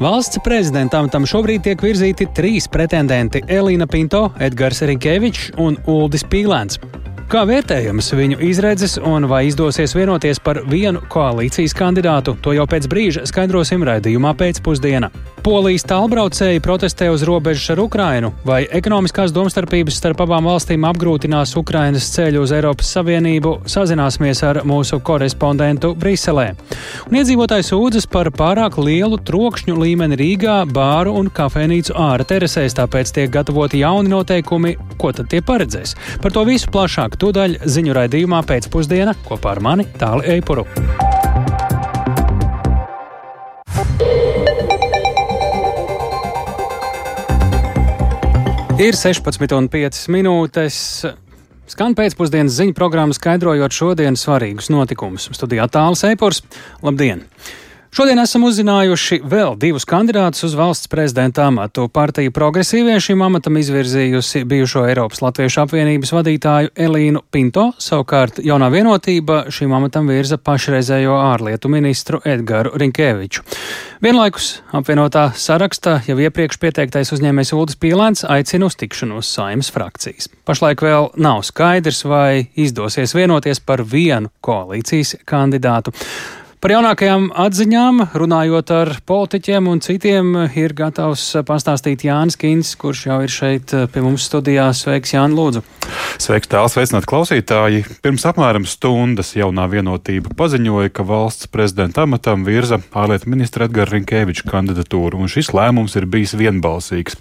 Valsts prezidentam tam šobrīd tiek virzīti trīs pretendenti - Elīna Pinto, Edgars Rinkevičs un Uldis Pīlēns. Kā vērtējams viņu izredzes un vai izdosies vienoties par vienu koalīcijas kandidātu, to jau pēc brīža skaidrosim raidījumā pēcpusdienā. Polijas tālbraucēji protestē uz robežas ar Ukrainu, vai ekonomiskās domstarpības starp abām valstīm apgrūtinās Ukrainas ceļu uz Eiropas Savienību, sazināsimies ar mūsu korespondentu Briselē. Un iedzīvotāji sūdzas par pārāk lielu trokšņu līmeni Rīgā, bāru un kafejnīcu ārā terasēs, tāpēc tiek gatavoti jauni noteikumi, ko tad tie paredzēs. Par to visu plašāk tūdaļ ziņu raidījumā pēcpusdiena kopā ar mani Tāli Eipuru. Ir 16,5 minūtes. Skan pēcpusdienas ziņu programma skaidrojot šodienas svarīgus notikumus. Studijā tālāk Eipors. Labdien! Šodien esam uzzinājuši vēl divus kandidātus uz valsts prezidenta amatu. Partija progresīvie šim amatam izvirzījusi bijušo Eiropas Latviešu apvienības vadītāju Elīnu Pinto, savukārt jaunā vienotība šim amatam virza pašreizējo ārlietu ministru Edgaru Rinkēviču. Vienlaikus apvienotā sarakstā jau iepriekš pieteiktais uzņēmējs Uldis Pīlēns aicina uz tikšanos saimas frakcijas. Pašlaik vēl nav skaidrs, vai izdosies vienoties par vienu koalīcijas kandidātu. Par jaunākajām atziņām, runājot ar politiķiem un citiem, ir gatavs pastāstīt Jānis Kins, kurš jau ir šeit pie mums studijā. Sveiks, Jāni, lūdzu! Sveiks, tāls sveicināt klausītāji! Pirms apmēram stundas jaunā vienotība paziņoja, ka valsts prezidenta amatam virza ārlietu ministra Edgara Rinkēviča kandidatūru, un šis lēmums ir bijis vienbalsīgs.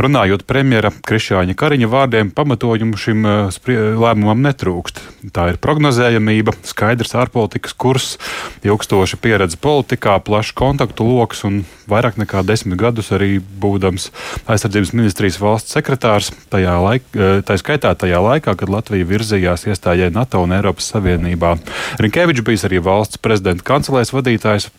Runājot premjera Krišāņa Kariņa vārdiem, pamatojumu šim lēmumam netrūkst. Tā ir prognozējamība, skaidrs ārpolitikas kurs, ilgstoša pieredze politikā, plašs kontaktu lokus un vairāk nekā desmit gadus arī būdams aizsardzības ministrijas valsts sekretārs. Tajā laik, eh, tā skaitā tajā laikā, kad Latvija virzījās iestājai NATO un Eiropas Savienībā. Rinkevičs bijis arī valsts prezidenta kancelēs vadītājs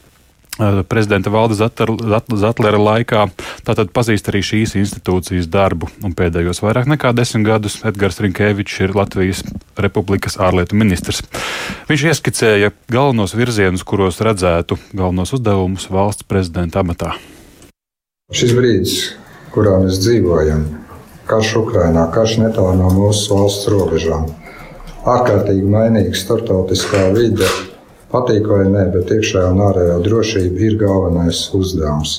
prezidenta Valda Zatlera laikā. Tātad pazīst arī šīs institūcijas darbu. Un pēdējos vairāk nekā desmit gadus Edgars Rinkevičs ir Latvijas Republikas ārlietu ministrs. Viņš ieskicēja galvenos virzienus, kuros redzētu galvenos uzdevumus valsts prezidenta amatā. Šis brīdis, kurā mēs dzīvojam, karš Ukrainā, karš netālu no mūsu valsts robežām, ārkārtīgi mainīga starptautiskā vide Patīk vai nē, bet iekšējā un ārējā drošība ir galvenais uzdevums.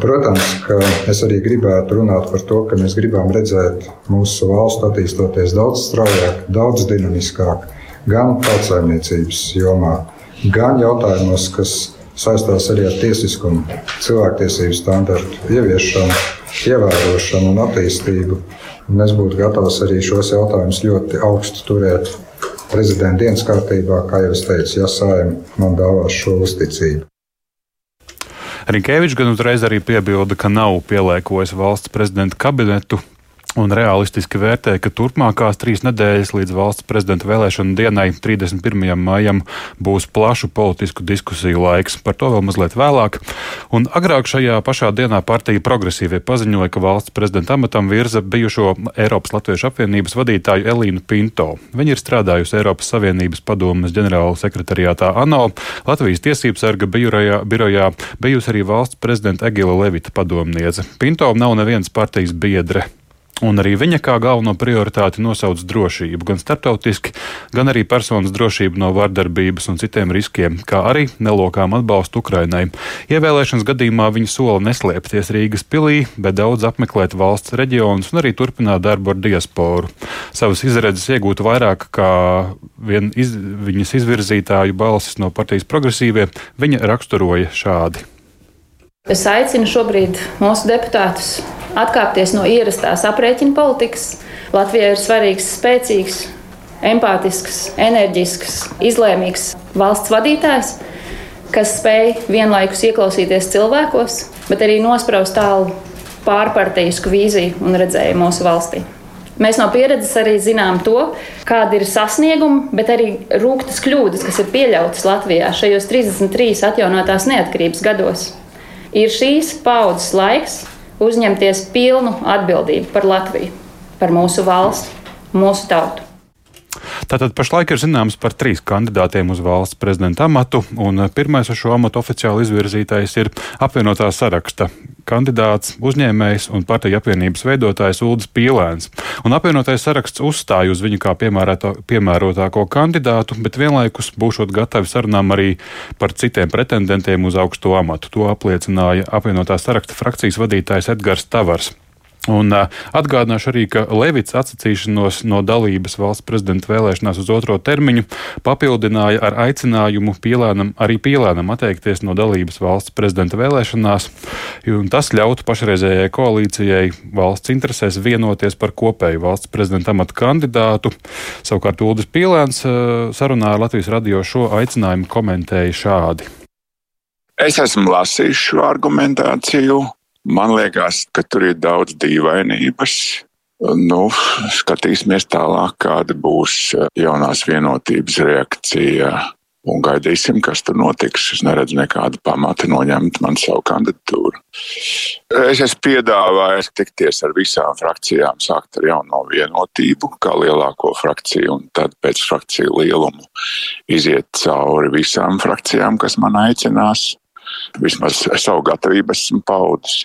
Protams, ka es arī gribētu runāt par to, ka mēs gribam redzēt mūsu valstu attīstoties daudz straujāk, daudz dinamiskāk, gan tautsājumniecības jomā, gan jautājumos, kas saistās arī ar tiesiskumu, cilvēktiesību standartu ieviešanu, ievērošanu un attīstību. Un es būtu gatavs arī šos jautājumus ļoti augstu turēt prezidenta dienas kārtībā, kā jau es teicu, ja saima man dāvās šo uzticību. Rinkēvičs gan uzreiz arī piebilda, ka nav pielēkojis valsts prezidenta kabinetu un realistiski vērtē, ka turpmākās trīs nedēļas līdz valsts prezidenta vēlēšanu dienai, 31. maijam, būs plašu politisku diskusiju laiks. Par to vēl mazliet vēlāk. Un agrāk šajā pašā dienā partija progresīvie paziņoja, ka valsts prezidenta amatam virza bijušo Eiropas Latviešu apvienības vadītāju Elīnu Pinto. Viņa ir strādājusi Eiropas Savienības padomas ģenerāla sekretariātā ANO, Latvijas tiesības sarga birojā bijusi arī valsts prezidenta Egila Levita padomniece. Pinto nav nevienas partijas biedre. Un arī viņa kā galveno prioritāti nosauc drošību, gan starptautiski, gan arī personas drošību no vardarbības un citiem riskiem, kā arī nelokām atbalstu Ukrainai. Ievēlēšanas gadījumā viņa sola neslēpties Rīgas pilī, bet daudz apmeklēt valsts reģionus un arī turpināt darbu ar diasporu. Savas izredzes iegūt vairāk kā vien iz, viņas izvirzītāju balsis no partijas progresīvie, viņa raksturoja šādi. Es aicinu šobrīd mūsu deputātus atkāpties no ierastās aprēķina politikas. Latvijai ir svarīgs, spēcīgs, empātisks, enerģisks, izlēmīgs valsts vadītājs, kas spēj vienlaikus ieklausīties cilvēkos, bet arī nospraust tālu pārpartijisku vīziju un redzējumu mūsu valstī. Mēs no pieredzes arī zinām to, kāda ir sasnieguma, bet arī rūktas kļūdas, kas ir pieļautas Latvijā šajos 33 atjaunotās neatkarības gados. Ir šīs paudzes laiks, uzņemties pilnu atbildību par Latviju, par mūsu valsti, mūsu tautu. Tātad pašlaik ir zināms par trīs kandidātiem uz valsts prezidenta amatu, un pirmais uz šo amatu oficiāli izvirzītais ir apvienotā saraksta kandidāts, uzņēmējs un partiju apvienības veidotājs Ulris Pīlēns. Un apvienotais saraksts uzstāja uz viņu kā piemērotāko kandidātu, bet vienlaikus būšot gatavi sarunām arī par citiem pretendentiem uz augsto amatu. To apliecināja apvienotā saraksta frakcijas vadītājs Edgars Tavars. Un uh, atgādināšu arī, ka Levits atsacīšanos no dalības valsts prezidenta vēlēšanās uz otro termiņu papildināja ar aicinājumu pielēnam, arī pielēnam atteikties no dalības valsts prezidenta vēlēšanās, un tas ļautu pašreizējai koalīcijai valsts interesēs vienoties par kopēju valsts prezidenta amatu kandidātu. Savukārt Uldis Pielēns uh, sarunā ar Latvijas radio šo aicinājumu komentēja šādi. Es esmu lasījis šo argumentāciju. Man liekas, ka tur ir daudz dīvainības. Nu, skatīsimies tālāk, kāda būs jaunās vienotības reakcija. Un gaidīsim, kas tur notiks. Es neredzu nekādu pamatu noņemt man savu kandidatūru. Es esmu piedāvājis tikties ar visām frakcijām, sākt ar jauno vienotību, kā lielāko frakciju, un tad pēc frakciju lielumu iziet cauri visām frakcijām, kas man aicinās. Vismaz savu gatavību esmu paudis.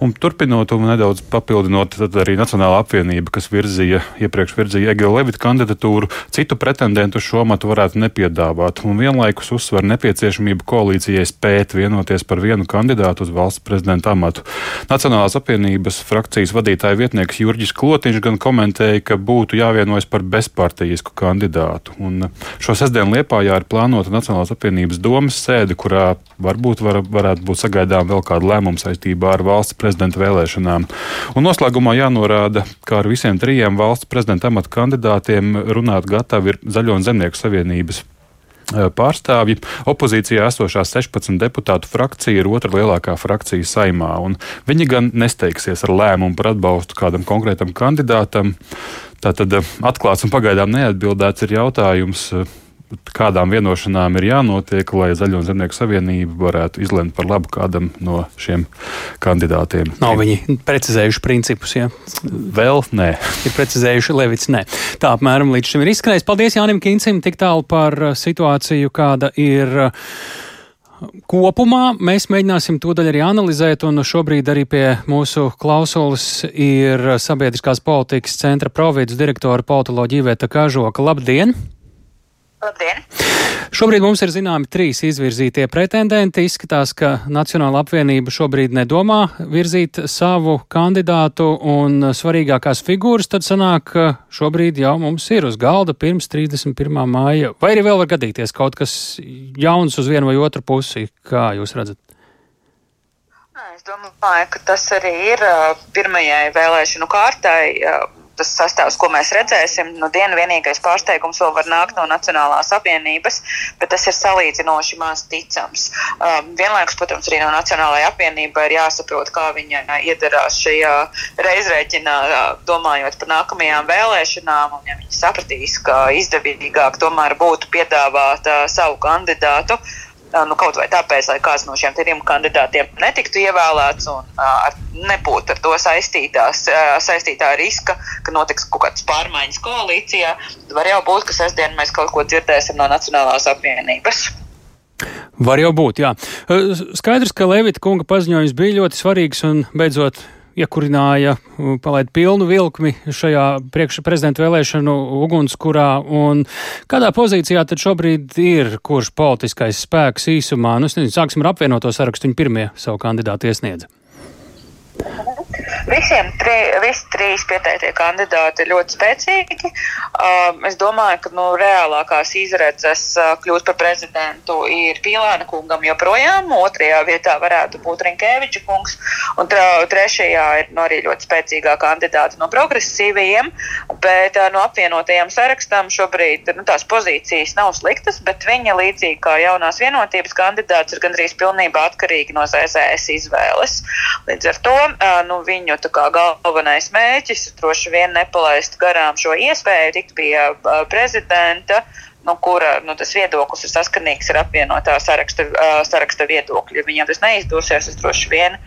Un turpinot un nedaudz papildinot, tad arī Nacionāla apvienība, kas virzīja, iepriekš virzīja Egila Levita kandidatūru, citu pretendentu šo amatu varētu nepiedāvāt. Un vienlaikus uzsver nepieciešamību koalīcijai spēt vienoties par vienu kandidātu uz valsts prezidenta amatu. Nacionālās apvienības frakcijas vadītāja vietnieks Jurģis Klotiņš gan komentēja, ka būtu jāvienojas par bezpartijisku kandidātu. Un šo sestdienu Liepājā ir plānota Nacionālās apvienības domas sēde, kurā varbūt var, varētu būt sagaidām vēl kāda lēmuma saistībā ar valsts prezidenta vēlēšanām. Un noslēgumā jānorāda, ka ar visiem trijiem valsts prezidenta amata kandidātiem runāt gatavi ir Zaļo un Zemnieku savienības eh, pārstāvji. Opozīcijā esošā 16 deputātu frakcija ir otra lielākā frakcija saimā, un viņi gan nesteigsies ar lēmumu par atbalstu kādam konkrētam kandidātam. Tātad eh, atklāts un pagaidām neatbildēts ir jautājums eh, kādām vienošanām ir jānotiek, lai Zaļo un Zemnieku savienība varētu izlemt par labu kādam no šiem kandidātiem. Nav viņi precizējuši principus, ja? Vēl nē. Ir precizējuši Levits, nē. Tā apmēram līdz šim ir izskanējis. Paldies Jānim Kincim tik tālu par uh, situāciju, kāda ir. Uh, kopumā mēs mēģināsim tūdaļ arī analizēt, un šobrīd arī pie mūsu klausulas ir sabiedriskās politikas centra providus direktora politoloģija Iveta Kažoka. Labdien! Labdien! Šobrīd mums ir zināmi trīs izvirzītie pretendenti. Izskatās, ka Nacionāla apvienība šobrīd nedomā virzīt savu kandidātu un svarīgākās figūras. Tad sanāk, ka šobrīd jau mums ir uz galda pirms 31. māja. Vai arī vēl var gadīties kaut kas jauns uz vienu vai otru pusi, kā jūs redzat? Es domāju, ka tas arī ir pirmajai vēlēšanu kārtai tas sastāvs, ko mēs redzēsim, nu, diena vienīgais pārsteigums vēl var nākt no Nacionālās apvienības, bet tas ir salīdzinoši maz ticams. Um, vienlaikus, protams, arī no Nacionālajai apvienībai ir jāsaprot, kā viņa iedarās šajā reizrēķinā, domājot par nākamajām vēlēšanām, un ja viņi sapratīs, ka izdevīgāk tomēr būtu piedāvāt uh, savu kandidātu. Uh, nu, kaut vai tāpēc, lai kāds no šiem trim kandidātiem netiktu ievēlēts un uh, nebūtu ar to saistītās, saistītā riska, ka notiks kaut kādas pārmaiņas koalīcijā, var jau būt, ka sestdien mēs kaut ko dzirdēsim no Nacionālās apvienības. Var jau būt, jā. Skaidrs, ka Levita kunga paziņojums bija ļoti svarīgs un beidzot iekurināja, palaid pilnu vilkmi šajā priekšprezidenta vēlēšanu ugunskurā. Un kādā pozīcijā tad šobrīd ir kurš politiskais spēks īsumā? Nu, es nezinu, sāksim ar apvienoto sarakstu, viņi pirmie savu kandidātu iesniedza. Visiem tri, visi trīs pieteiktie kandidāti ir ļoti spēcīgi. Uh, es domāju, ka nu, reālākās izredzes uh, kļūt par prezidentu ir Pīlāna kungam joprojām. Otrajā vietā varētu būt Rinkēviča kungs. Un trešajā ir nu, arī ļoti spēcīgā kandidāta no progresīvajiem. Bet uh, no apvienotajiem sarakstam šobrīd nu, tās pozīcijas nav sliktas, bet viņa līdzīgi kā jaunās vienotības kandidāts ir gandrīz pilnībā atkarīgi no ZZS izvēles. Līdz ar to uh, nu, viņu kā, galvenais mēķis droši vien nepalaist garām šo iespēju tikt pie prezidenta nu, kura nu, tas viedoklis ir saskanīgs ar apvienotā saraksta, saraksta viedokļu. Ja viņiem tas neizdosies, tas droši vien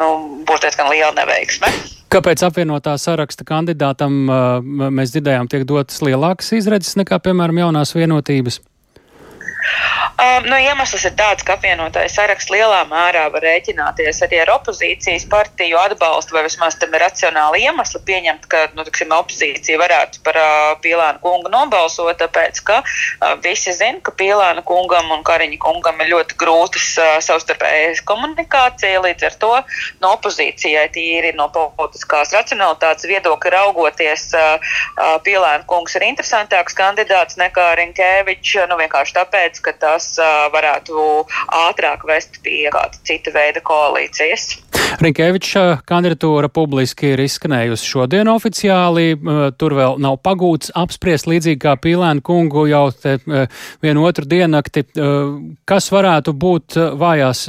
nu, būs diezgan liela neveiksme. Kāpēc apvienotā saraksta kandidātam mēs dzirdējām, tiek dotas lielākas izredzes nekā, piemēram, jaunās vienotības? Um, nu, iemesls ir tāds, ka apvienotais saraksts lielā mērā var rēķināties arī ar opozīcijas partiju atbalstu, vai vismaz tam ir racionāli iemesli pieņemt, ka nu, tiksim, opozīcija varētu par uh, Pīlānu kungu nobalsot, tāpēc ka uh, visi zina, ka Pīlāna kungam un Kariņa kungam ir ļoti grūtas uh, savstarpējas komunikācija, līdz ar to no opozīcijai tīri no politiskās racionalitātes viedokļa raugoties, uh, uh, Pīlāna kungs ir interesantāks kandidāts nekā Rinkēvičs, nu vienkārši tāpēc, ka tas varētu ātrāk vest pie kāda cita veida koalīcijas. Rinkēviča kandidatūra publiski ir izskanējusi šodien oficiāli. Tur vēl nav pagūts apspriest līdzīgi kā Pīlēna kungu jau te vienu otru diennakti. Kas varētu būt vājās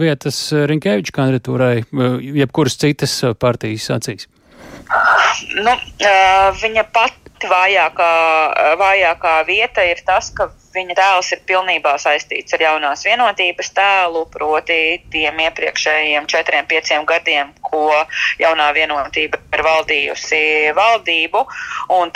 vietas Rinkēviča kandidatūrai, jebkuras citas partijas acīs? Nu, viņa pat vājākā, vājākā vieta ir tas, ka viņa tēls ir pilnībā saistīts ar jaunās vienotības tēlu, proti tiem iepriekšējiem četriem, pieciem gadiem, ko jaunā vienotība ir valdījusi valdību.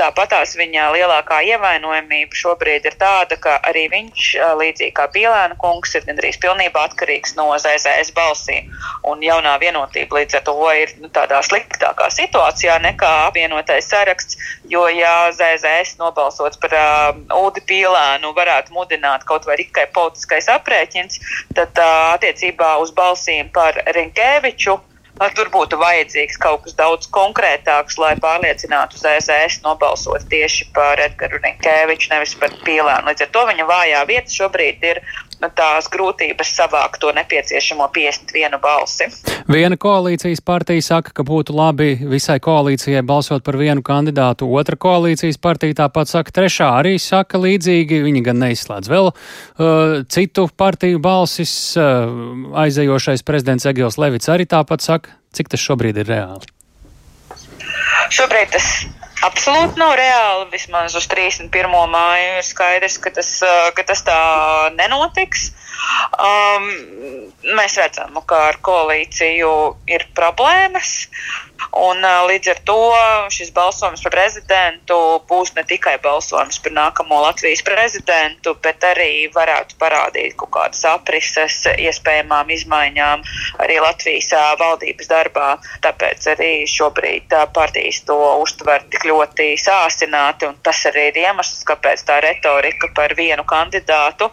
Tāpatās viņa lielākā ievainojamība šobrīd ir tāda, ka arī viņš, līdzīgi kā Pīlēna kungs, ir gandrīz pilnībā atkarīgs no ZZS balsīm. Un jaunā vienotība līdz ar to ir nu, tādā sliktākā situācijā nekā apvienotais saraksts, jo ja ZZS nobalsots par uh, Udi Pīlēnu varētu varētu mudināt kaut vai tikai politiskais aprēķins, tad attiecībā uz balsīm par Rinkēviču tur būtu vajadzīgs kaut kas daudz konkrētāks, lai pārliecinātu ZSS nobalsot tieši par Edgars Rinkēviču, nevis par Pīlēnu. Līdz ar to viņa vājā vieta šobrīd ir Nu, tās grūtības savākt to nepieciešamo 51 balsi. Viena koalīcijas partija saka, ka būtu labi visai koalīcijai balsot par vienu kandidātu. Otra koalīcijas partija tāpat saka, trešā arī saka līdzīgi. Viņi gan neizslēdz vēl uh, citu partiju balsis. Uh, aizējošais prezidents Egils Levits arī tāpat saka, cik tas šobrīd ir reāli. Šobrīd tas absolūti nav reāli. Vismaz uz 31. māju ir skaidrs, ka tas, ka tas tā nenotiks. Um, mēs redzam, ka ar koalīciju ir problēmas. Un, uh, līdz ar to šis balsojums par prezidentu būs ne tikai balsojums par nākamo Latvijas prezidentu, bet arī varētu parādīt kaut kādas aprises iespējamām izmaiņām arī Latvijas uh, valdības darbā. Tāpēc arī šobrīd uh, partijas to uztver tik ļoti sāsināti, un tas arī ir iemesls, kāpēc tā retorika par vienu kandidātu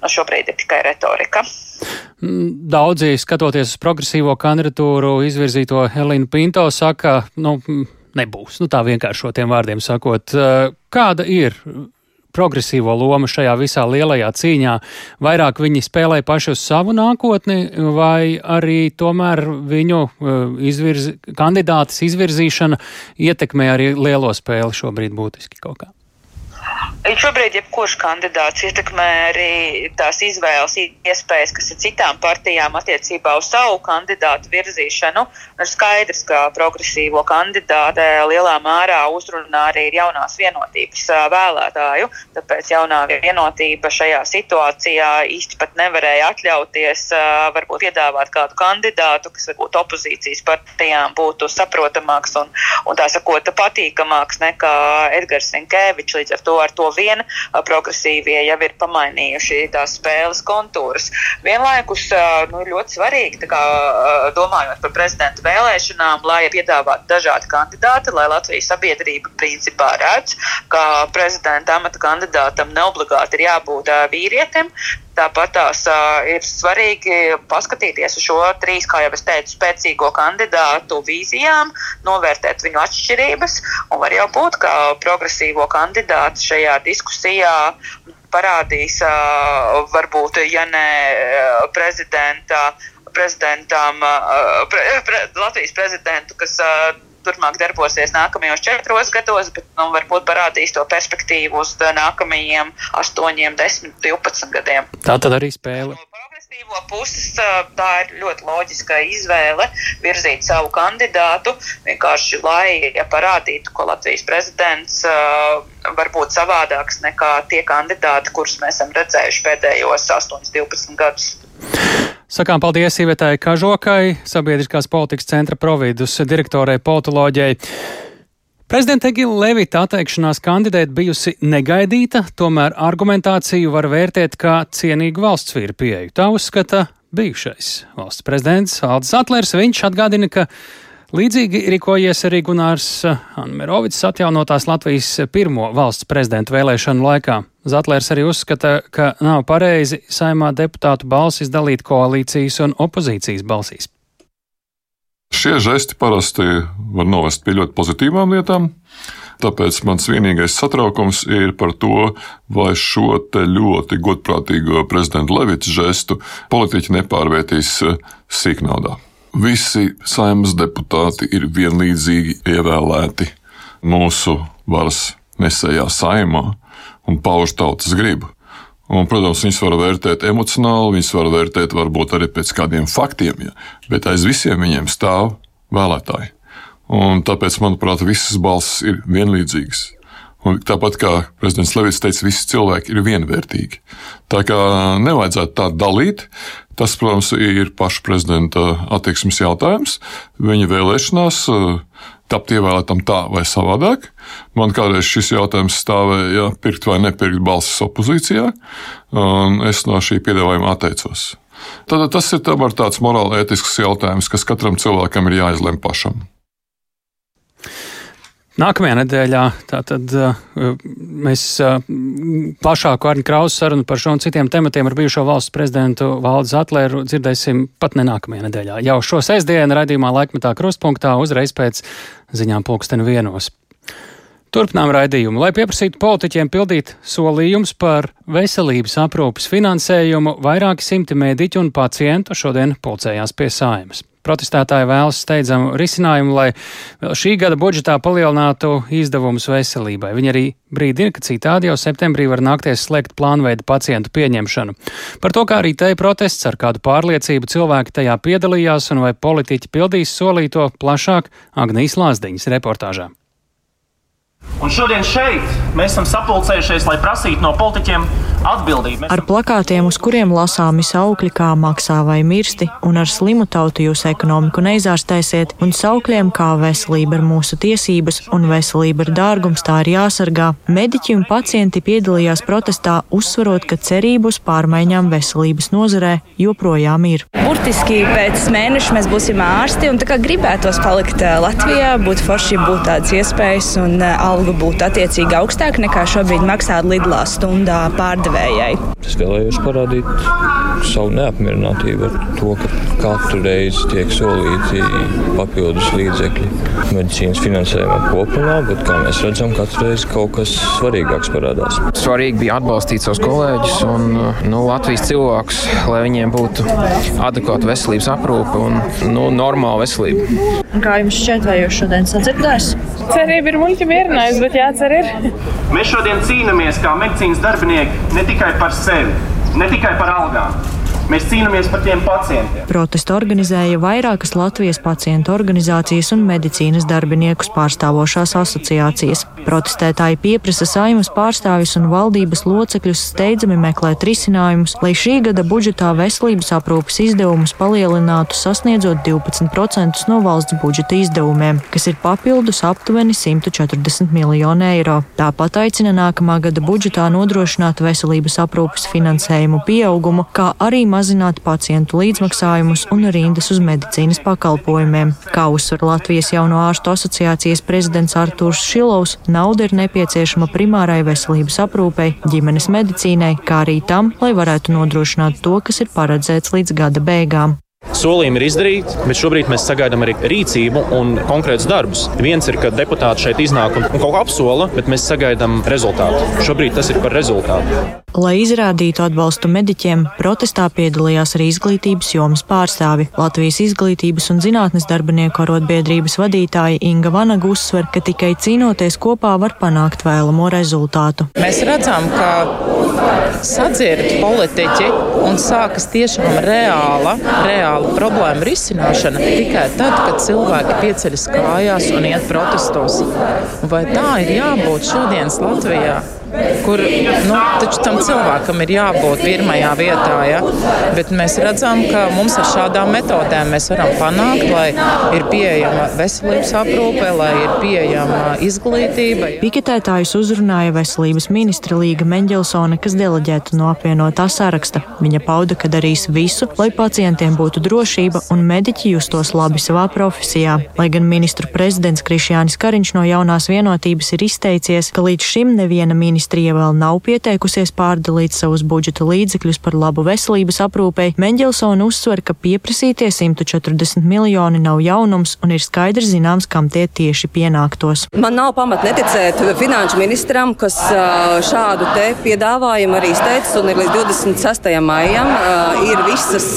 nu, šobrīd ir tikai retorika. Mm, daudzi, skatoties uz progresīvo kandidatūru, izvirzīto Helīnu Pinto, saka, nu, nebūs. Nu, tā vienkāršotiem vārdiem sakot, kāda ir progresīvo loma šajā visā lielajā cīņā? Vairāk viņi spēlē paši uz savu nākotni, vai arī tomēr viņu izvirzi, kandidātas izvirzīšana ietekmē arī lielo spēli šobrīd būtiski kaut kā? Šobrīd jebkurš kandidāts ietekmē arī tās izvēles iespējas, kas ir citām partijām attiecībā uz savu kandidātu virzīšanu. Ir skaidrs, ka progresīvo kandidātu lielā mērā uzrunā arī jaunās vienotības vēlētāju. Tāpēc jaunā vienotība šajā situācijā īsti pat nevarēja atļauties varbūt piedāvāt kādu kandidātu, kas varbūt opozīcijas partijām būtu saprotamāks un, un tā sakot, patīkamāks nekā Edgars Sinkēvičs. Līdz ar to ar to vien progresīvie jau ir pamainījuši tās spēles kontūrus. Vienlaikus nu, ļoti svarīgi, kā, domājot par prezidentu vēlēšanām, lai piedāvātu dažādi kandidāti, lai Latvijas sabiedrība principā redz, ka prezidenta amata kandidātam neobligāti ir jābūt vīrietim, Tāpat tās uh, ir svarīgi paskatīties uz šo trīs, kā jau es teicu, spēcīgo kandidātu vīzijām, novērtēt viņu atšķirības. Var jau būt, ka progresīvo kandidātu šajā diskusijā parādīs, uh, varbūt, ja ne prezidenta, prezidentam, uh, pre, pre, Latvijas prezidentu, kas turpmāk darbosies nākamajos četros gados, bet nu, varbūt parādīs to perspektīvu uz nākamajiem 8, 10, 12 gadiem. Tā tad arī spēle. Konservatīvo puses tā ir ļoti loģiska izvēle virzīt savu kandidātu, vienkārši lai ja parādītu, ka Latvijas prezidents var būt savādāks nekā tie kandidāti, kurus mēs esam redzējuši pēdējos 8-12 gadus. Sakām paldies Ivetai Kažokai, Sabiedriskās politikas centra providus direktorai politoloģijai. Prezidenta Egila Levita atteikšanās kandidēt bijusi negaidīta, tomēr argumentāciju var vērtēt kā cienīgu valsts vīru pieeju. Tā uzskata bijušais valsts prezidents Aldis Atlers. Viņš atgādina, ka līdzīgi rīkojies arī Gunārs Anmerovics atjaunotās Latvijas pirmo valsts prezidenta vēlēšanu laikā. Zatlers arī uzskata, ka nav pareizi saimā deputātu balsis dalīt koalīcijas un opozīcijas balsīs. Šie žesti parasti var novest pie ļoti pozitīvām lietām. Tāpēc mans vienīgais satraukums ir par to, vai šo ļoti godprātīgo prezidenta Levita žestu politiķi nepārvērtīs eh, sīknaudā. Visi saimnes deputāti ir vienlīdzīgi ievēlēti mūsu varas nesējā saimā un pauž tautas gribu. Un, protams, viņas var vērtēt emocionāli, viņas var vērtēt varbūt arī pēc kādiem faktiem, ja, bet aiz visiem viņiem stāv vēlētāji. Un tāpēc, manuprāt, visas balsis ir vienlīdzīgas. Un tāpat kā prezidents Levits teica, visi cilvēki ir vienvērtīgi. Tā kā nevajadzētu tā dalīt, tas, protams, ir paša prezidenta attieksmes jautājums. Viņa vēlēšanās tapt ievēlētam tā vai savādāk. Man kādreiz šis jautājums stāvēja, pirkt vai nepirkt balsis opozīcijā, un es no šī piedāvājuma atteicos. Tad tas ir tāds morāli ētisks jautājums, kas katram cilvēkam ir jāizlem pašam. Nākamajā nedēļā tātad, uh, mēs uh, plašāku Arņu Krausu sarunu par šo un citiem tematiem ar bijušo valsts prezidentu Valdu Zatlēru dzirdēsim pat ne nākamajā nedēļā. Jau šo sestdienu raidījumā laikmetā krustpunktā uzreiz pēc ziņām pulksteni vienos. Turpinām raidījumu, lai pieprasītu politiķiem pildīt solījumus par veselības aprūpas finansējumu, vairāki simti mediķu un pacientu šodien pulcējās pie saimas. Protestētāji vēlas steidzamu risinājumu, lai šī gada budžetā palielinātu izdevumus veselībai. Viņi arī brīdina, ka citādi jau septembrī var nākties slēgt plānveida pacientu pieņemšanu. Par to, kā arī te protests ar kādu pārliecību cilvēki tajā piedalījās un vai politiķi pildīs solīto plašāk Agnijas Lāsdiņas reportāžā. Un šodien šeit mēs esam sapulcējušies, lai prasītu no politiķiem atbildību. Ar plakātiem, uz kuriem lasāmi saukļi kā maksā vai mirsti, un ar slimu tautu jūs ekonomiku neizārstēsiet, un saukļiem kā veselība ir mūsu tiesības un veselība ir dārgums, tā ir jāsargā. Mediķi un pacienti piedalījās protestā, uzsverot, ka cerību uz pārmaiņām veselības nozarē joprojām ir. Burtiski pēc mēneša mēs būsim ārsti, un tā kā gribētos palikt eh, Latvijā, būtu forši būt tādas iespējas un eh, alga būtu attiecīgi augstāka nekā šobrīd maksā lidlā stundā pārdevējai. Es vēlējos parādīt savu neapmierinātību ar to, ka katru reizi tiek solīti papildus līdzekļi medicīnas finansējumam kopumā, bet kā mēs redzam, katru reizi kaut kas svarīgāks parādās. Svarīgi bija atbalstīt savus kolēģus un nu, Latvijas cilvēkus, lai viņiem būtu adekvāta veselības aprūpe un nu, normāla veselība. Kā jums šķiet, vai jūs šodien sadzirdējat? Cerība ir muļķa vierinājums bet jācer ir. Mēs šodien cīnāmies kā medicīnas darbinieki ne tikai par sevi, ne tikai par algām Mēs cīnāmies par tiem pacientiem. Protestu organizēja vairākas Latvijas pacientu organizācijas un medicīnas darbiniekus pārstāvošās asociācijas. Protestētāji pieprasa saimas pārstāvis un valdības locekļus steidzami meklēt risinājumus, lai šī gada budžetā veselības aprūpas izdevumus palielinātu sasniedzot 12% no valsts budžeta izdevumiem, kas ir papildus aptuveni 140 miljonu eiro. Tāpat aicina nākamā gada budžetā nodrošināt veselības aprūpas finansējumu pieaugumu, kā arī mazināt mazināt pacientu līdzmaksājumus un rindas uz medicīnas pakalpojumiem. Kā uzsver Latvijas jauno ārstu asociācijas prezidents Artūrs Šilovs, nauda ir nepieciešama primārai veselības aprūpei, ģimenes medicīnai, kā arī tam, lai varētu nodrošināt to, kas ir paredzēts līdz gada beigām. Solījumi ir izdarīti, bet šobrīd mēs sagaidām arī rīcību un konkrētus darbus. Viens ir, ka deputāti šeit iznāk un, un kaut ko apsola, bet mēs sagaidām rezultātu. Šobrīd tas ir par rezultātu. Lai izrādītu atbalstu mediķiem, protestā piedalījās arī izglītības jomas pārstāvi. Latvijas izglītības un zinātnes darbinieku arotbiedrības vadītāja Inga Vanaga uzsver, ka tikai cīnoties kopā var panākt vēlamo rezultātu. Mēs redzam, ka sadzird politiķi un sākas tiešām reāla, reāla problēma risināšana tikai tad, kad cilvēki pieceļas kājās un iet protestos. Vai tā ir jābūt šodienas Latvijā? Kur nu, tam cilvēkam ir jābūt pirmajā vietā. Ja? Bet mēs redzam, ka mums ar šādām metodēm mēs varam panākt, lai ir pieejama veselības aprūpe, lai ir pieejama izglītība. Piketētājus uzrunāja veselības ministra Līga Mendelsone, kas deleģēta no apvienotā saraksta. Viņa pauda, ka darīs visu, lai pacientiem būtu drošība un mediķi justos labi savā profesijā. Lai gan ministru prezidents Krišjānis Kariņš no jaunās vienotības ir izteicies, ka līdz šim neviena ministra ministrija vēl nav pieteikusies pārdalīt savus budžeta līdzekļus par labu veselības aprūpei, Mendelsona uzsver, ka pieprasītie 140 miljoni nav jaunums un ir skaidrs zināms, kam tie tieši pienāktos. Man nav pamat neticēt finanšu ministram, kas šādu te piedāvājumu arī izteicis un ir līdz 26. maijam ir visas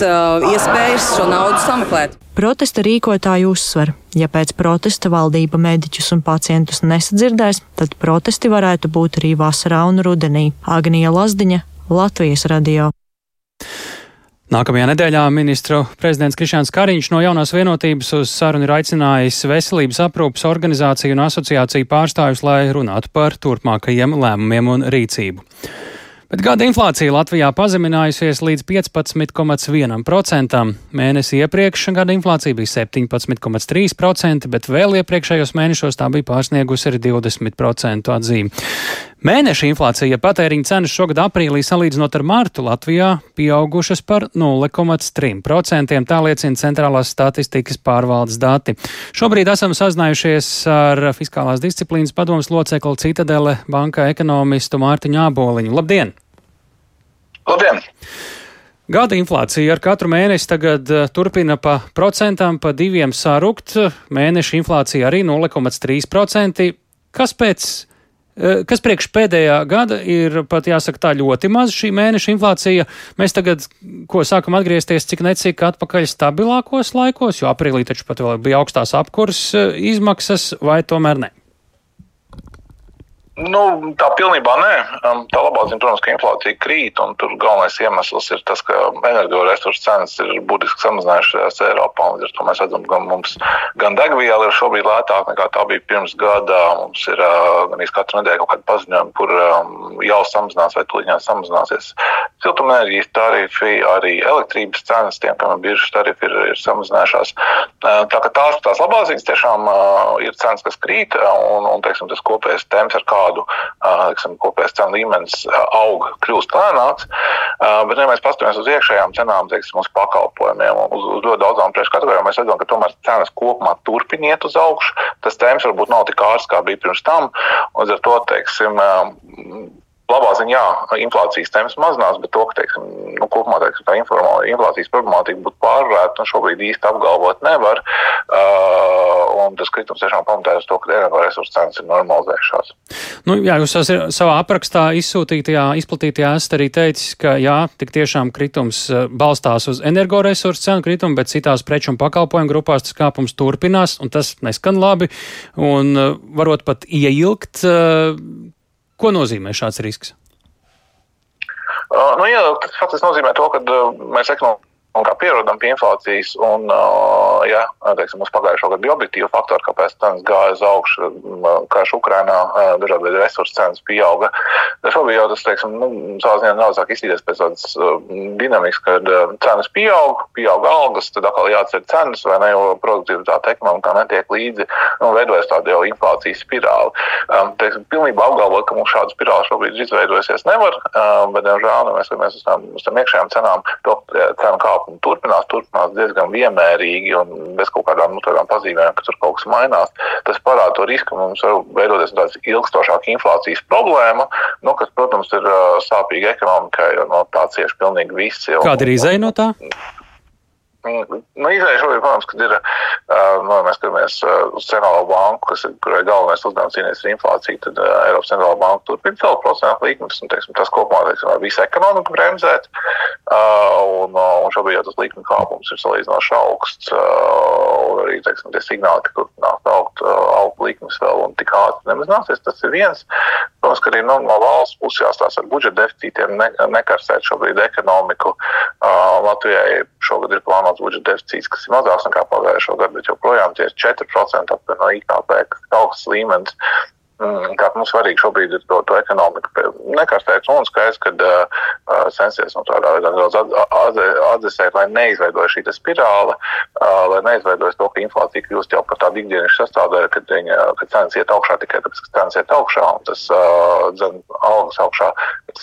iespējas šo naudu sameklēt. Protesta rīkotāji uzsver, ja pēc protesta valdība mediķus un pacientus nesadzirdēs, tad protesti varētu būt arī vasarā un rudenī. Agnija Lazdiņa, Latvijas radio. Nākamajā nedēļā ministru prezidents Krišāns Kariņš no jaunās vienotības uz sarunu ir aicinājis veselības aprūpas organizāciju un asociāciju pārstāvjus, lai runātu par turpmākajiem lēmumiem un rīcību. Bet gada inflācija Latvijā pazeminājusies līdz 15,1%. Mēnesi iepriekš gada inflācija bija 17,3%, bet vēl iepriekšējos mēnešos tā bija pārsniegusi arī 20% atzīmi. Mēneša inflācija patēriņa cenas šogad aprīlī salīdzinot ar martu Latvijā pieaugušas par 0,3%. Tā liecina centrālās statistikas pārvaldes dati. Šobrīd esam sazinājušies ar fiskālās disciplīnas padomas locekli Citadele banka ekonomistu Mārtiņu Āboliņu. Labdien! Labdien! Gada inflācija ar katru mēnesi tagad uh, turpina pa procentām, pa diviem sarukt. Mēneša inflācija arī 0,3%. Kas pēc Eh, kas priekš pēdējā gada ir pat jāsaka tā ļoti maz šī mēneša inflācija. Mēs tagad, ko sākam atgriezties, cik necik atpakaļ stabilākos laikos, jo aprīlī taču pat vēl bija augstās apkurs eh, izmaksas, vai tomēr ne? Nu, tā pilnībā nē. Tā labā ziņa, protams, ka inflācija krīt, un tur galvenais iemesls ir tas, ka energoresursu cenas ir būtiski samazinājušās Eiropā. Līdz ar to mēs redzam, ka mums gan degviela ir šobrīd lētāka nekā tā bija pirms gada. Mums ir uh, gan katru nedēļu kaut kāda paziņojuma, kur jau samazinās vai tūlīt samazināsies siltumenerģijas tarifi, arī elektrības cenas, tiem, ir bijušas tarifi, ir, ir samazinājušās. Tā kā tās, tās labās ziņas tiešām uh, ir cenas, kas krīt, un, un teiksim, tas kopējais temps, ar kā kādu liksim, kopējais cenu līmenis aug, kļūst lēnāks. Bet, ja mēs paskatāmies uz iekšējām cenām, teiksim, uz pakalpojumiem, uz, uz ļoti daudzām preču kategorijām, mēs redzam, ka tomēr cenas kopumā turpiniet uz augšu. Tas temps varbūt nav tik ārsts, kā bija pirms tam. Līdz ar to, teiksim, labā ziņā inflācijas temps mazinās, bet to, ka teiksim, nu, kopumā teiksim, tā inflācijas problemātika būtu pārvarēta, nu, šobrīd īsti apgalvot nevar. Uh, tas kritums tiešām pamatējas to, ka energoresursu cenas ir normalizējušās. Nu, jā, jūs savā aprakstā izsūtītajā, izplatītajā esat arī teicis, ka jā, tik tiešām kritums balstās uz energoresursu cenu kritumu, bet citās preču un pakalpojumu grupās tas kāpums turpinās, un tas neskan labi, un varot pat ieilgt Ko nozīmē šāds risks? Uh, nu, jā, tas faktiski nozīmē to, ka uh, mēs ekonomiski un kā pierodam pie inflācijas. Un, ja teiksim, mums pagājušā gada bija objektīvi faktori, kāpēc cenas gāja uz augšu, karš Ukrainā, dažādi veidi resursu cenas pieauga. Šobrīd jau tas, teiksim, nu, savā ziņā nav sāk iztīties pēc tādas dinamikas, kad cenas pieaug, pieaug algas, tad atkal jāatcer cenas, vai ne, jo produktivitāte ekonomikā netiek līdzi, nu, veidojas tāda jau inflācijas spirāli. Teiksim, pilnībā apgalvot, ka mums šāda spirāli šobrīd izveidojusies nevar, bet, diemžēl, nu, mēs skatāmies uz tām, uz tām iekšējām cenām, to cenu kāpumu un turpinās, turpinās diezgan vienmērīgi un bez kaut kādām nu, pazīmēm, ka tur kaut kas mainās. Tas parāda to risku, ka mums var veidoties tāds ilgstošāka inflācijas problēma, nu, kas, protams, ir sāpīga ekonomikai, jo no tā cieši pilnīgi visi. Kāda ir izēja no tā? Nu, Izraela šobrīd, protams, kad ir, nu, mēs skatāmies uz centrālo banku, kas kurai galvenais uzdevums cīnīties ar inflāciju, tad Eiropas centrālā banka turpina celt procentu likmes, un, teiksim, tas kopumā, teiksim, var visu ekonomiku bremzēt, un, un šobrīd jau tas likuma kāpums ir salīdzinoši augsts, un arī, teiksim, tie signāli, ka turpinās augt, augt likmes vēl un tik ātri nemazināsies, tas ir viens. Protams, ka arī nu, no valsts puses jāstāsta ar budžeta deficītiem, ne, nekarstēt šobrīd ekonomiku. Latvijai šogad ir plānots budžeta deficīts, kas ir mazāks nekā pagājušo gadu, bet joprojām tie ir 4% no IKP, kas ir augsts līmenis. Mm, kā mums svarīgi šobrīd ir to, to ekonomiku nekarstēt un skaidrs, ka uh, censties no tādā veidā nedaudz atdzesēt, lai neizveidojas šī spirāle, uh, lai neizveidojas to, ka inflācija kļūst jau par tādu ikdienas sastāvdaļu, kad, viņa, kad cenas iet augšā tikai tāpēc, ka cenas iet augšā un tas uh, dzen algas augšā.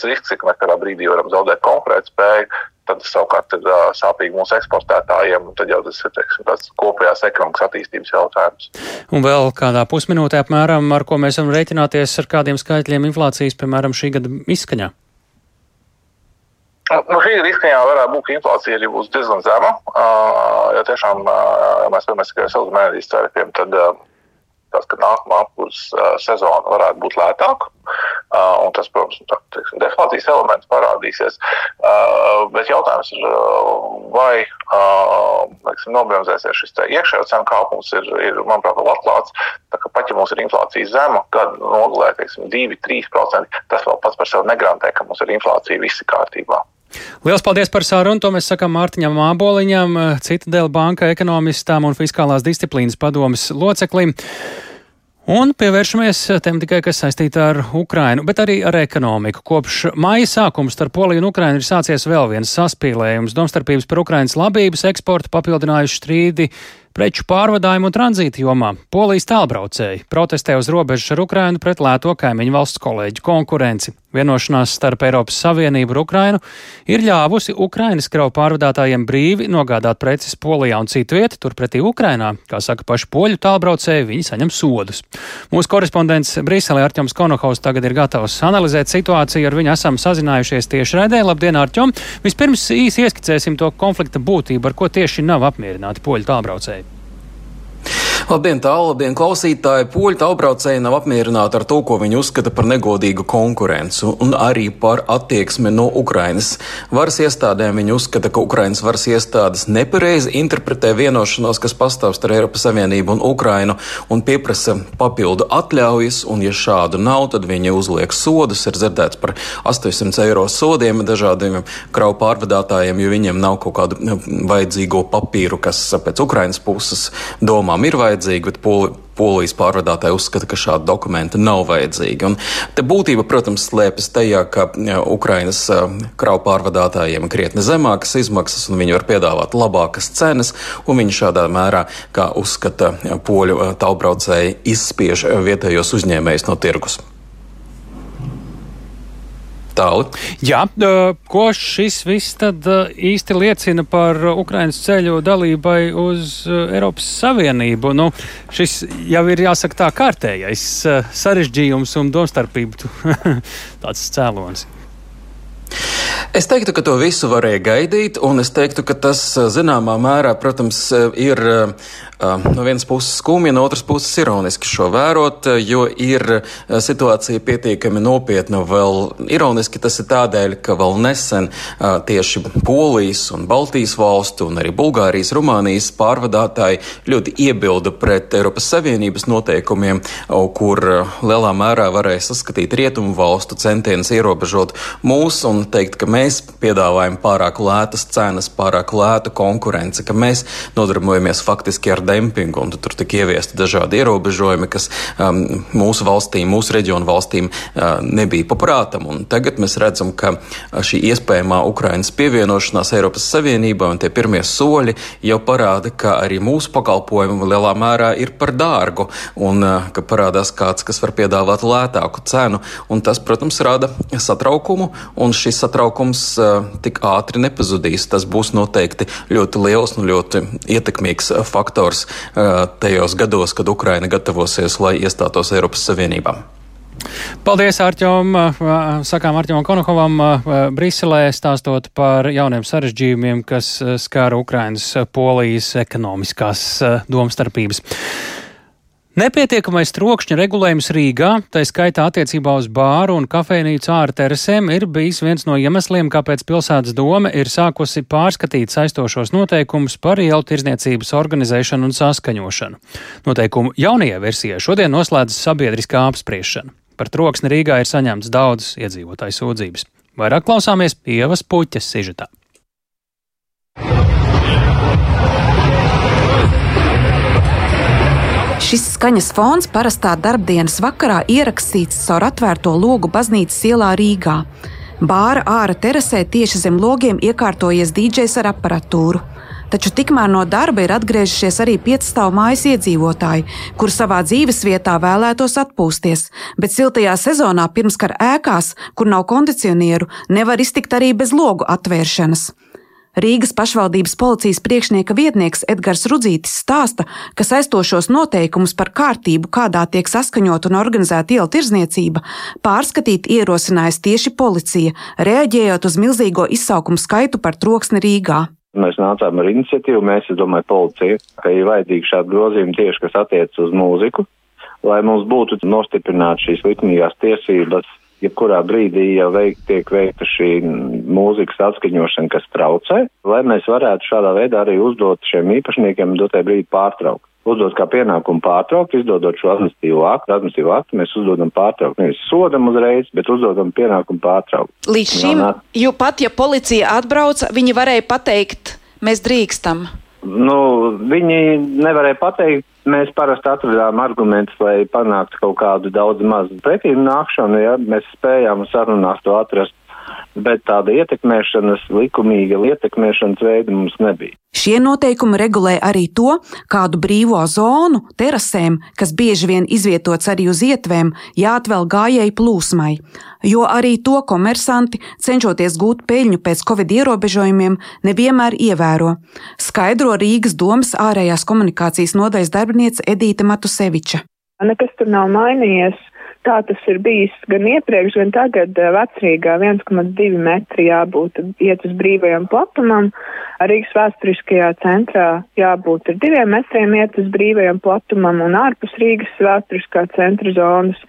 Risks, ka mēs kādā brīdī varam zaudēt konkurētspēju, tad savukārt ir uh, sāpīgi mūsu eksportētājiem, un tad jau tas ir teiksim, tāds kopējās ekonomikas attīstības jautājums. Un vēl kādā pusminūtē apmēram, ar ko mēs varam rēķināties ar kādiem skaitļiem inflācijas, piemēram, šī gada izskaņā? Nu, šī gada izskaņā varētu būt, ka inflācija arī būs diezgan zema. Uh, ja tiešām uh, mēs skatāmies tikai uz siltumnēdīs tarifiem, tad uh, tas, ka nākamā apkurses uh, sezona varētu būt lētāka. Uh, tas, protams, tā, teiksim, deflācijas elements parādīsies. Uh, bet jautājums ir, vai teiksim, nobremzēsies šis iekšējo cenu kāpums, ir, ir manuprāt, vēl atklāts. Pat ja mums ir inflācija zema, gada nogalē 2-3%, tas vēl pats par sevi negarantē, ka mums ir inflācija visi kārtībā. Lielas paldies par sarunu. To mēs sakām Mārtiņam Māboliņam, Citadela banka ekonomistam un fiskālās disciplīnas padomas loceklim. Un pievēršamies tem tikai, kas saistīta ar Ukrainu, bet arī ar ekonomiku. Kopš māja sākuma starp Poliju un Ukrainu ir sācies vēl viens saspīlējums. Domstarpības par Ukrainas labības eksportu papildinājuši strīdi preču pārvadājumu un tranzīta jomā. Polijas tālbraucēji protestē uz robežas ar Ukrainu pret lēto kaimiņu valsts kolēģu konkurenci. Vienošanās starp Eiropas Savienību un Ukrainu ir ļāvusi Ukrainas kravu pārvadātājiem brīvi nogādāt preces Polijā un citu vietu, turpretī Ukrainā, kā saka paši poļu tālbraucēji, viņi saņem sodus. Mūsu korespondents Briselē Arķoms Konohaus tagad ir gatavs analizēt situāciju, ar viņu esam sazinājušies tieši raidē. Labdien, Arķom! Vispirms īsi ieskicēsim to konflikta būtību, ar ko tieši nav apmierināti poļu tālbraucēji. Labdien, tālu, labdien, klausītāji! Poļu tālbraucēji nav apmierināti ar to, ko viņi uzskata par negodīgu konkurenci un arī par attieksmi no Ukrainas. Varas iestādēm viņi uzskata, ka Ukrainas varas iestādes nepareizi interpretē vienošanos, kas pastāv starp Eiropas Savienību un Ukrainu un pieprasa papildu atļaujas, un ja šādu nav, tad viņi uzliek sodus, ir dzirdēts par 800 eiro sodiem dažādiem kravu pārvadātājiem, jo viņiem nav kaut kādu nu, vajadzīgo papīru, kas pēc Ukrainas puses domām ir vajadzīgs vajadzīgi, bet poli, polijas pārvadātāji uzskata, ka šādi dokumenti nav vajadzīgi. Un te būtība, protams, slēpjas tajā, ka Ukrainas kravu pārvadātājiem ir krietni zemākas izmaksas, un viņi var piedāvāt labākas cenas, un viņi šādā mērā, kā uzskata poļu tālbraucēji, izspiež vietējos uzņēmējus no tirgus. Tāli. Jā, ko šis viss tad īsti liecina par Ukrainas ceļu dalībai uz Eiropas Savienību? Nu, šis jau ir jāsaka tā kārtējais sarežģījums un domstarpību tāds cēlonis. Es teiktu, ka to visu varēja gaidīt, un es teiktu, ka tas zināmā mērā, protams, ir no vienas puses skumji, no otras puses ironiski šo vērot, jo ir situācija pietiekami nopietna. Vēl ironiski tas ir tādēļ, ka vēl nesen tieši Polijas un Baltijas valstu un arī Bulgārijas, Rumānijas pārvadātāji ļoti iebilda pret Eiropas Savienības noteikumiem, kur lielā mērā varēja saskatīt rietumu valstu centienus ierobežot mūs un teikt, ka mēs piedāvājam pārāk lētas cenas, pārāk lētu konkurenci, ka mēs nodarbojamies faktiski ar dempingu, un tur tika ieviesti dažādi ierobežojumi, kas um, mūsu valstīm, mūsu reģionu valstīm uh, nebija paprātam. Un tagad mēs redzam, ka uh, šī iespējamā Ukrainas pievienošanās Eiropas Savienībā un tie pirmie soļi jau parāda, ka arī mūsu pakalpojumi lielā mērā ir par dārgu, un uh, ka parādās kāds, kas var piedāvāt lētāku cenu, un tas, protams, rada satraukumu, un šis satraukums uh, tik ātri nepazudīs. Tas būs noteikti ļoti liels un ļoti ietekmīgs faktors gados, tajos gados, kad Ukraina gatavosies, lai iestātos Eiropas Savienībā. Paldies, Arčom! Sakām Arčomam Konokovam Briselē stāstot par jauniem sarežģījumiem, kas skāra Ukrainas polijas ekonomiskās domstarpības. Nepietiekamais trokšņa regulējums Rīgā, tā skaitā attiecībā uz bāru un kafejnīcu ārā terasēm, ir bijis viens no iemesliem, kāpēc pilsētas doma ir sākusi pārskatīt saistošos noteikumus par ielu tirzniecības organizēšanu un saskaņošanu. Noteikumu jaunajai versijai šodien noslēdzas sabiedriskā apspriešana. Par troksni Rīgā ir saņemts daudzas iedzīvotāju sūdzības. Vairāk klausāmies Ievas puķes sižetā. Šis skaņas fons parastā darbdienas vakarā ierakstīts caur atvērto logu baznīcas ielā Rīgā. Bāra ārā terasē tieši zem logiem iekārtojies dīdžejs ar aparatūru. Taču tikmēr no darba ir atgriežušies arī piecstāvu mājas iedzīvotāji, kur savā dzīvesvietā vēlētos atpūsties, bet siltajā sezonā pirmskara ēkās, kur nav kondicionieru, nevar iztikt arī bez logu atvēršanas. Rīgas pašvaldības policijas priekšnieka vietnieks Edgars Rudzītis stāsta, ka saistošos noteikumus par kārtību, kādā tiek saskaņot un organizēta ielu tirzniecība, pārskatīt ierosinājusi tieši policija, reaģējot uz milzīgo izsaukumu skaitu par troksni Rīgā. Mēs nācām ar iniciatīvu, mēs, es domāju, policija, ka ir vajadzīgi šādi grozījumi tieši, kas attiec uz mūziku, lai mums būtu nostiprināts šīs likumīgās tiesības. Jebkurā brīdī jau veikt, tiek veikta šī mūzikas atskaņošana, kas traucē, lai mēs varētu šādā veidā arī uzdot šiem īpašniekiem dotajā brīdī pārtraukt uzdot kā pienākumu pārtraukt, izdodot šo administratīvo aktu. Administratīvo aktu mēs uzdodam pārtraukt. Nevis sodam uzreiz, bet uzdodam pienākumu pārtraukt. Līdz šim, jo pat ja policija atbrauca, viņi varēja pateikt, mēs drīkstam. Nu, viņi nevarēja pateikt. Mēs parasti atradām argumentus, lai panāktu kaut kādu daudz mazu pretīm nākšanu. Ja? Mēs spējām sarunās to atrast bet tāda ietekmēšanas, likumīga ietekmēšanas veida mums nebija. Šie noteikumi regulē arī to, kādu brīvo zonu terasēm, kas bieži vien izvietots arī uz ietvēm, jāatvēl gājēji plūsmai, jo arī to komersanti, cenšoties gūt peļņu pēc covid ierobežojumiem, nevienmēr ievēro. Skaidro Rīgas domas ārējās komunikācijas nodaļas darbiniece Edīte Matuseviča. Nekas tur nav mainījies. Tā tas ir bijis gan iepriekš, gan tagad eh, vecrīgā 1,2 metri jābūt iet uz brīvajam platumam. Rīgas vēsturiskajā centrā jābūt ar diviem metriem iet uz brīvajam platumam un ārpus Rīgas vēsturiskā centra zonas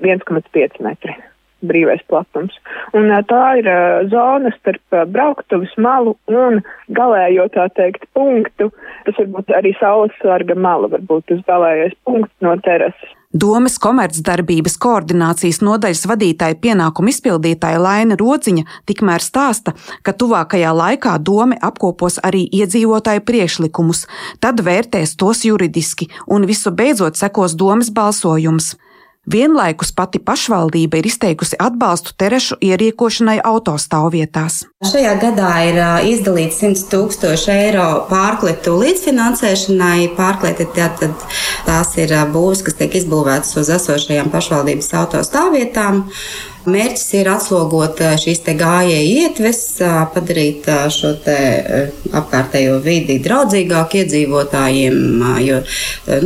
1,5 metri brīvais platums. Un tā ir uh, zona starp uh, brauktuves malu un galējo tā teikt punktu. Tas varbūt arī saules sarga mala, varbūt tas galējais punkts no terases. Domas komercdarbības koordinācijas nodaļas vadītāja pienākumu izpildītāja Laina Rodziņa tikmēr stāsta, ka tuvākajā laikā dome apkopos arī iedzīvotāju priekšlikumus, tad vērtēs tos juridiski un visu beidzot sekos domas balsojums. Vienlaikus pati pašvaldība ir izteikusi atbalstu terešu ierīkošanai autostāvvietās. Šajā gadā ir izdalīts 100 tūkstoši eiro pārklitu līdzfinansēšanai. Pārkliti tātad tās ir būvs, kas tiek izbūvētas uz esošajām pašvaldības autostāvvietām. Mērķis ir atslogot šīs gājēju ietves, padarīt šo apkārtējo vidi draudzīgāku iedzīvotājiem, jo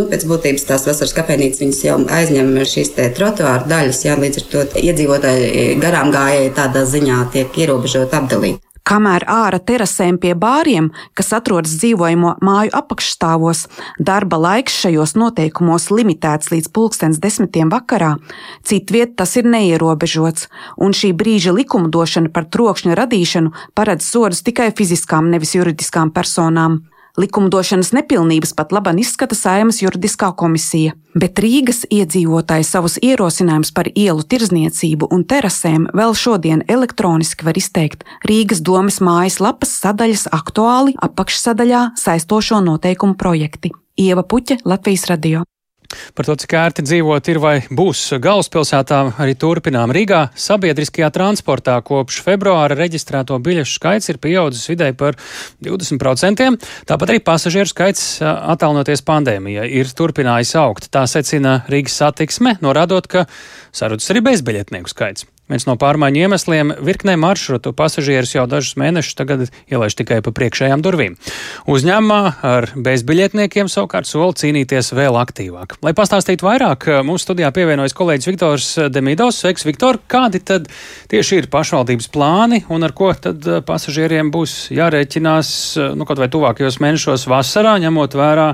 nu, pēc būtības tās vasaras kafejnīcas jau aizņem šīs trotuāru daļas, jā, līdz ar to iedzīvotāji garām gājēji tādā ziņā tiek ierobežot apdalīti. Kamēr ārā terasēm pie bāriem, kas atrodas dzīvojamo māju apakšstāvos, darba laiks šajos noteikumos limitēts līdz pulkstens desmitiem vakarā, citviet tas ir neierobežots, un šī brīža likumdošana par trokšņa radīšanu paredz sodus tikai fiziskām, nevis juridiskām personām. Likumdošanas nepilnības pat laban izskata Saimas juridiskā komisija, bet Rīgas iedzīvotāji savus ierosinājumus par ielu tirzniecību un terasēm vēl šodien elektroniski var izteikt Rīgas domas mājas lapas sadaļas aktuāli apakšsadaļā saistošo noteikumu projekti. Ieva Puķa, Latvijas radio. Par to, cik ērti dzīvot ir vai būs galvaspilsētā, arī turpinām Rīgā. Sabiedriskajā transportā kopš februāra reģistrēto biļešu skaits ir pieaudzis vidēji par 20%. Tāpat arī pasažieru skaits attālinoties pandēmijai ir turpinājis augt. Tā secina Rīgas satiksme, norādot, ka sarudas arī bezbiļetnieku skaits. Viens no pārmaiņu iemesliem - virknē maršrutu pasažierus jau dažus mēnešus tagad ielaiž tikai pa priekšējām durvīm. Uzņēmumā ar bezbiļetniekiem savukārt sola cīnīties vēl aktīvāk. Lai pastāstītu vairāk, mūsu studijā pievienojas kolēģis Viktors Demidovs. Sveiks, Viktor! Kādi tad tieši ir pašvaldības plāni un ar ko tad pasažieriem būs jārēķinās, nu, kaut vai tuvākajos mēnešos vasarā, ņemot vērā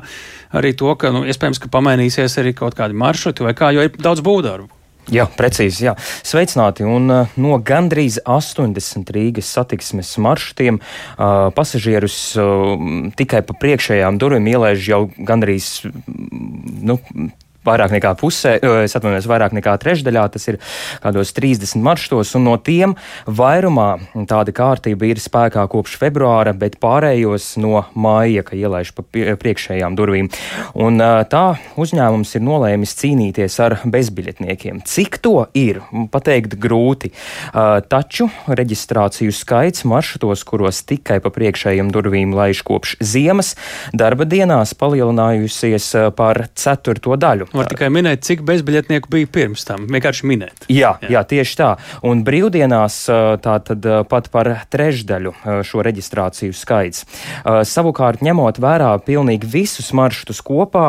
arī to, ka, nu, iespējams, ka pamainīsies arī kaut kādi maršruti vai kā, jo ir daudz būvdarbu. Jā, precīzi. Jā. Sveicināti. Un, uh, no gandrīz 80 Rīgas satiksmes maršrutiem uh, pasažierus uh, tikai pa priekšējām durvīm ielaiž jau gandrīz nu, vairāk nekā pusē, es atvainojos, vairāk nekā trešdaļā, tas ir kādos 30 maršrutos, un no tiem vairumā tāda kārtība ir spēkā kopš februāra, bet pārējos no māja, ka ielaiž pa priekšējām durvīm. Un tā uzņēmums ir nolēmis cīnīties ar bezbiļetniekiem. Cik to ir, pateikt grūti, taču reģistrāciju skaits maršrutos, kuros tikai pa priekšējām durvīm laiž kopš ziemas, darba dienās palielinājusies par ceturto daļu. Var tikai minēt, cik bezbiļetnieku bija pirms tam. Vienkārši minēt. Jā, jā. jā tieši tā. Un brīvdienās tā tad pat par trešdaļu šo reģistrāciju skaits. Savukārt, ņemot vērā pilnīgi visus maršrutus kopā,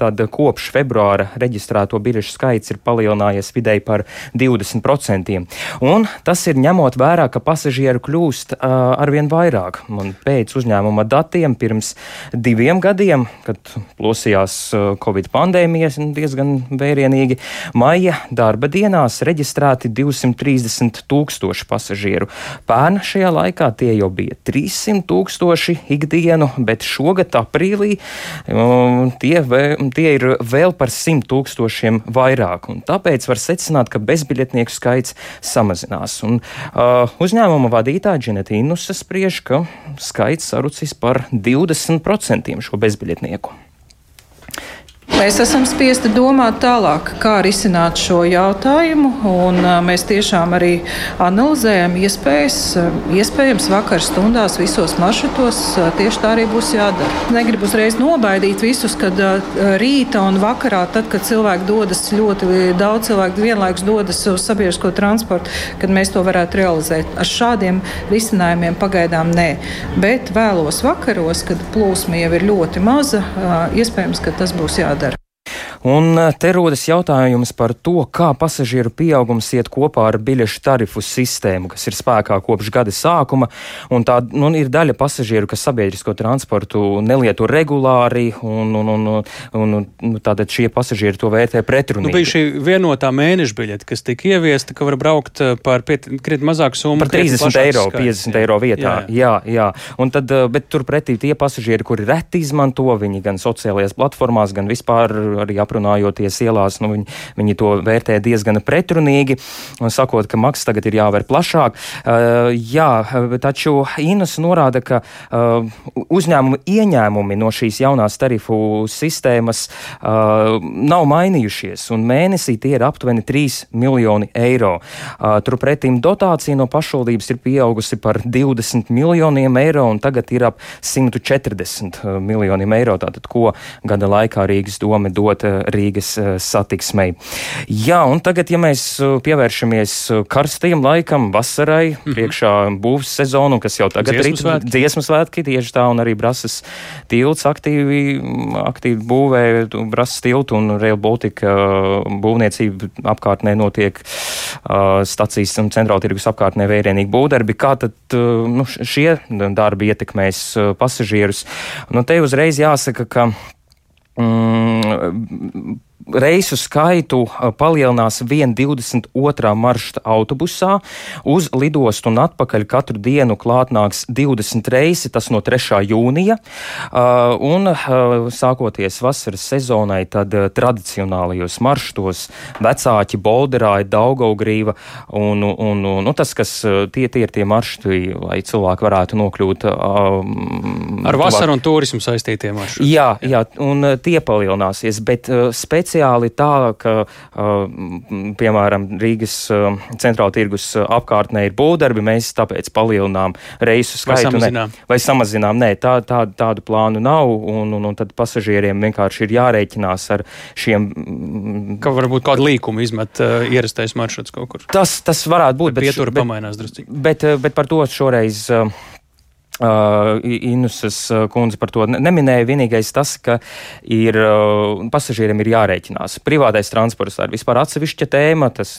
tad kopš februāra reģistrēto biļešu skaits ir palielinājies vidēji par 20%. Un tas ir ņemot vērā, ka pasažieru kļūst arvien vairāk. Un pēc uzņēmuma datiem pirms diviem gadiem, kad plosījās Covid pandēmijas, diezgan vērienīgi. Maija darba dienās reģistrēti 230 tūkstoši pasažieru. Pērn šajā laikā tie jau bija 300 tūkstoši ikdienu, bet šogad aprīlī um, tie, vē, tie ir vēl par 100 tūkstošiem vairāk. Tāpēc var secināt, ka bezbiļetnieku skaits samazinās. Un, uh, uzņēmuma vadītāja Dženetīna spriež, ka skaits sarucis par 20% šo bezbiļetnieku. Mēs esam spiesti domāt tālāk, kā risināt šo jautājumu, un mēs tiešām arī analizējam iespējas. Iespējams, vakar stundās visos maršrutos tieši tā arī būs jādara. Negribu uzreiz nobaidīt visus, kad rīta un vakarā, tad, kad cilvēki dodas ļoti daudz cilvēku vienlaikus dodas uz sabiedrisko transportu, kad mēs to varētu realizēt. Ar šādiem risinājumiem pagaidām nē. Bet vēlos vakaros, kad plūsma jau ir ļoti maza, iespējams, ka tas būs jādara. Un eh, te rodas jautājums par to, kā pasažieru pieaugums iet kopā ar biļešu tarifu sistēmu, kas ir spēkā kopš gada sākuma. Tā nu, ir daļa pasažieru, kas sabiedrisko transportu nelieto regulāri, un, un, un, un, un tātad šie pasažieri to vērtē pretrunīgi. Nu, bija šī vienotā mēneša biļete, kas tika ieviesta, ka var braukt eh, par krietni mazāku summu. Par 30 eiro, skaits, 50 jā. eiro vietā. Jā, jā. jā. Un tad, eh, bet turpretī tie pasažieri, kuri reti izmanto, viņi gan sociālajās platformās, gan vispār arī aprunājoties ielās, nu, viņi, viņi to vērtē diezgan pretrunīgi, sakot, ka maksas tagad ir jāver plašāk. Uh, jā, taču Inas norāda, ka uh, uzņēmumu ieņēmumi no šīs jaunās tarifu sistēmas uh, nav mainījušies, un mēnesī tie ir aptuveni 3 miljoni eiro. Uh, turpretim dotācija no pašvaldības ir pieaugusi par 20 miljoniem eiro, un tagad ir ap 140 miljoniem eiro. Tātad, ko gada laikā Rīgas doma dot Rīgas eh, satiksmei. Jā, un tagad, ja mēs eh, pievēršamies eh, karstajam laikam, vasarai, mm -hmm. priekšā būvs sezonu, kas jau tagad ir dziesmu svētki, tieši tā, un arī Brasas tilts aktīvi, aktīvi būvē Brasas tiltu un Rail Baltica būvniecība apkārtnē notiek stacijas un centrāla tirgus apkārtnē vērienīgi būvdarbi. Kā tad nu, šie darbi ietekmēs pasažierus? Nu, te uzreiz jāsaka, ka mm, reisu skaitu palielinās 1,22 maršruta autobusā. Uz lidostu un atpakaļ katru dienu klātnāks 20 reisi, tas no 3. jūnija. Un sākoties vasaras sezonai, tad tradicionālajos maršrutos vecāki Bolderāja, Daugaugrīva un, un, un nu, tas, kas tie, tie ir tie maršruti, lai cilvēki varētu nokļūt. Um, Ar vasaru un turismu saistītiem maršrutiem. Jā, jā, un tie palielināsies, bet spēc speciāli tā, ka, piemēram, Rīgas centrāla tirgus apkārtnē ir būvdarbi, mēs tāpēc palielinām reisu skaitu. Vai samazinām? Ne, vai samazinām? Nē, tā, tā, tādu plānu nav, un, un, un tad pasažieriem vienkārši ir jārēķinās ar šiem. Ka varbūt kādu līkumu izmet uh, ierastais maršruts kaut kur. Tas, tas varētu būt, bet, bet drusku. Bet, bet par to šoreiz. Uh, Uh, Inusas uh, kundze par to neminēja. Vienīgais tas, ka ir, uh, pasažieriem ir jārēķinās. Privātais transports ir vispār atsevišķa tēma. Tas,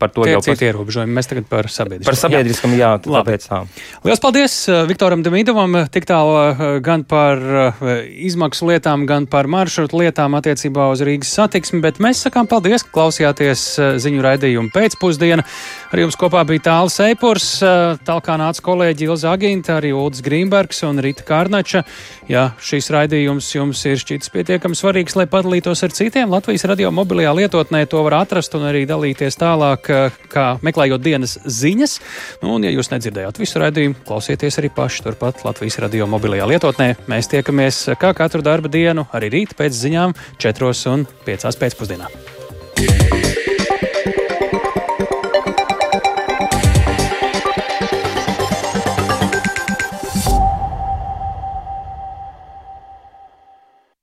par to Tie jau ir ierobežojumi. Mēs tagad par sabiedrisku. Par sabiedriskam, jā, jā tāpēc tā. Lielas paldies uh, Viktoram Demidovam tik tālu uh, gan par uh, izmaksu lietām, gan par maršrutu lietām attiecībā uz Rīgas satiksmi, bet mēs sakām paldies, ka klausījāties ziņu raidījumu pēcpusdienu. Ar jums kopā bija Tāls Eipurs, tālāk nāca kolēģi Ilza Agīnta, arī Ulda. Ulrichs Grīmbergs un Rita Kārnača. Ja šīs raidījums jums ir šķitis pietiekami svarīgs, lai padalītos ar citiem, Latvijas radio mobilajā lietotnē to var atrast un arī dalīties tālāk, kā meklējot dienas ziņas. Nu, un, ja jūs nedzirdējāt visu raidījumu, klausieties arī paši turpat Latvijas radio mobilajā lietotnē. Mēs tiekamies kā katru darba dienu, arī rīt pēc ziņām, 4 un 5 pēcpusdienā. Yeah.